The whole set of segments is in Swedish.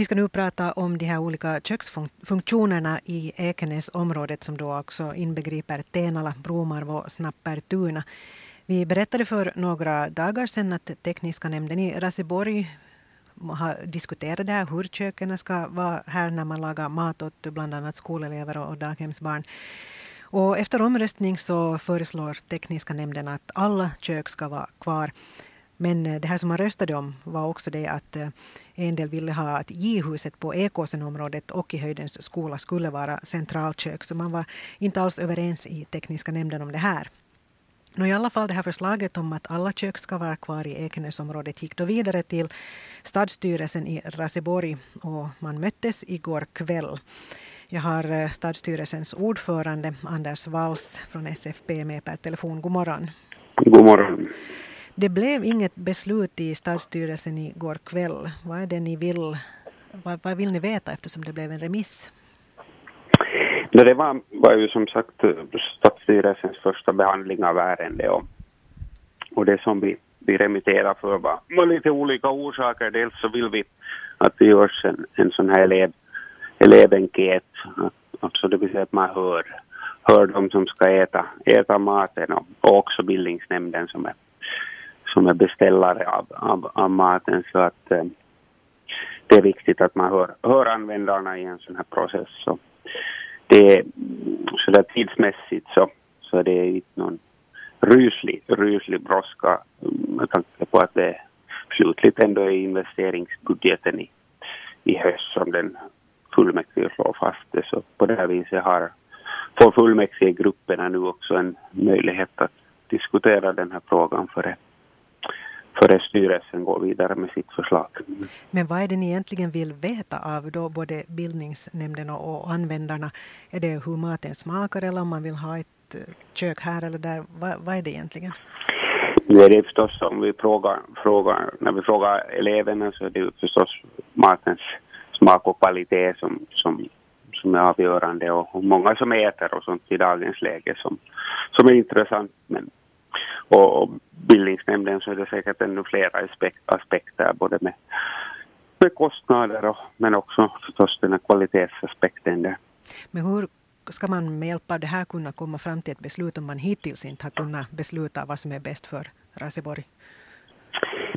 Vi ska nu prata om de här olika köksfunktionerna i Ekenäsområdet som då också inbegriper Tenala, Bromarv och Snappertuna. Vi berättade för några dagar sedan att tekniska nämnden i Raseborg har diskuterat det här, hur köken ska vara här när man lagar mat åt bland annat skolelever och daghemsbarn. Och efter omröstning så föreslår tekniska nämnden att alla kök ska vara kvar. Men eh, det här som man röstade om var också det att eh, en del ville ha att J-huset på Ekåsenområdet och i Höjdens skola skulle vara centralkök. Så man var inte alls överens i tekniska nämnden om det här. Nå, I alla fall det här förslaget om att alla kök ska vara kvar i Ekenäsområdet gick då vidare till stadsstyrelsen i Raseborg och man möttes igår kväll. Jag har eh, stadsstyrelsens ordförande Anders Walls från SFP med per telefon. God morgon. God morgon. Det blev inget beslut i stadsstyrelsen igår kväll. Vad är det ni vill? Vad, vad vill ni veta eftersom det blev en remiss? Det var, var ju som sagt eh, stadsstyrelsens första behandling av ärendet och, och det som vi, vi remitterar för var, var lite olika orsaker. Dels så vill vi att det görs en, en sån här elev, elevenkät, alltså det vill säga att man hör, hör de som ska äta, äta maten och, och också bildningsnämnden som är som är beställare av, av, av maten. Så att eh, det är viktigt att man hör, hör användarna i en sån här process. Så det är så där tidsmässigt så, så är det inte någon ryslig, ryslig brådska mm, med tanke på att det slutligt ändå är investeringsbudgeten i, i höst som den fullmäktige slår fast det. Så på det här viset har, får fullmäktigegrupperna nu också en möjlighet att diskutera den här frågan före före styrelsen går vidare med sitt förslag. Men vad är det ni egentligen vill veta av då både bildningsnämnden och användarna? Är det hur maten smakar eller om man vill ha ett eh, kök här eller där? Vad, vad är det egentligen? Nu är det förstås om vi frågar, frågar, när vi frågar eleverna så är det förstås matens smak och kvalitet som, som, som är avgörande och många som äter och sånt i dagens läge som, som är intressant. Men och, och bildningsnämnden så är det säkert ännu flera aspekter både med, med kostnader och, men också förstås den här kvalitetsaspekten där. Men hur ska man med hjälp av det här kunna komma fram till ett beslut om man hittills inte har kunnat besluta vad som är bäst för Raseborg?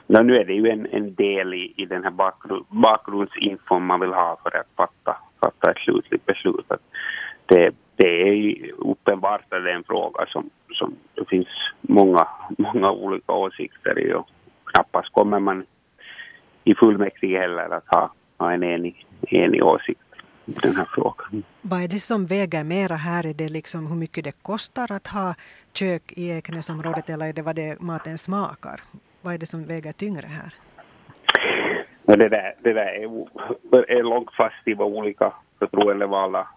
Ja, nu är det ju en, en del i, i den här bakgrund, bakgrundsinfon man vill ha för att fatta, fatta ett slutligt beslut. Att det, det är uppenbart att det är en fråga som, som det finns många, många olika åsikter i och knappast kommer man i fullmäktige heller att ha, ha en enig, enig åsikt i den här frågan. Vad är det som väger mera här? Är det liksom hur mycket det kostar att ha kök i Ekenäsområdet eller är det vad det maten smakar? Vad är det som väger tyngre här? Det där, det där är, är långt fast i vad olika förtroendevalda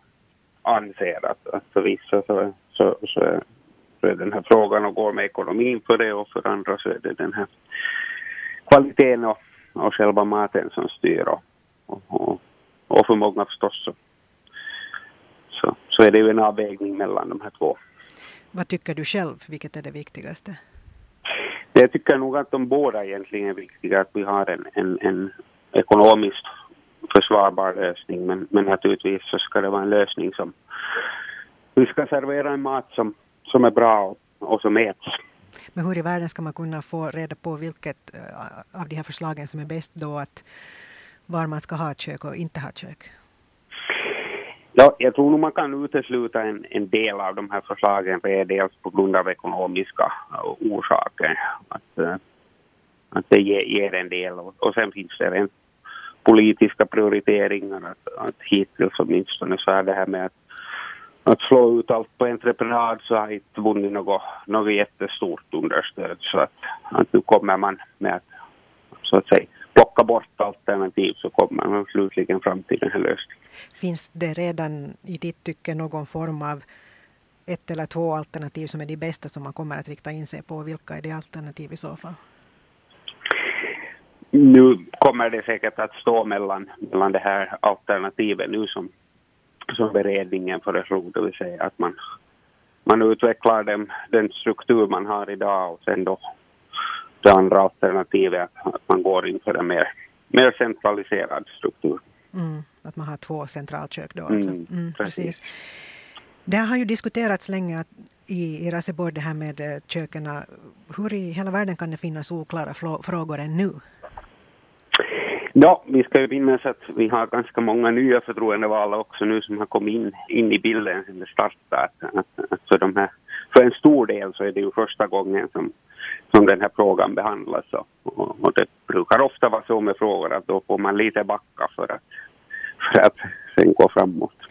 anser att, att för vissa så, så, så, så är den här frågan och går med ekonomin för det och för andra så är det den här kvaliteten och, och själva maten som styr och, och, och för många förstås så, så, så är det ju en avvägning mellan de här två. Vad tycker du själv, vilket är det viktigaste? Jag tycker nog att de båda egentligen är viktiga, att vi har en, en, en ekonomiskt försvarbar lösning men, men naturligtvis så ska det vara en lösning som vi ska servera en mat som, som är bra och, som äts. Men hur i världen ska man kunna få reda på vilket uh, av de här förslagen som är bäst då att var man ska ha kök och inte ha kök? Ja, jag tror nog man kan utesluta en, en del av de här förslagen dels på grund av ekonomiska orsaker. Att, uh, att det ger, ger en del och, och sen finns det rent politiska prioriteringar. Att, att hittills åtminstone så är det här med att, att slå ut allt på entreprenad så har inte vunnit något, något jättestort understöd. Så att, att nu kommer man med att så att säga plocka bort alternativ så kommer man slutligen fram till den här lösningen. Finns det redan i ditt tycke någon form av ett eller två alternativ som är de bästa som man kommer att rikta in sig på? Vilka är de alternativ i så fall? nu kommer det säkert att stå mellan, mellan det här alternativet nu som, som beredningen föreslog, det vill säga att man, man utvecklar den, den struktur man har idag och sen då det andra alternativet att man går in för en mer, mer centraliserad struktur. Mm, att man har två centralkök då alltså. Mm, mm precis. Det har ju diskuterats länge att i, i Raseborg det här med eh, köken. Hur i hela världen kan det finnas oklara frågor ännu? Ja, vi ska ju minnas att vi har ganska många nya förtroendevalda också nu som har kommit in, in i bilden sedan det startade. Alltså de här, för en stor del så är det ju första gången som, som den här frågan behandlas. Och, och det brukar ofta vara så med frågor att då får man lite backa för att, för att sen gå framåt.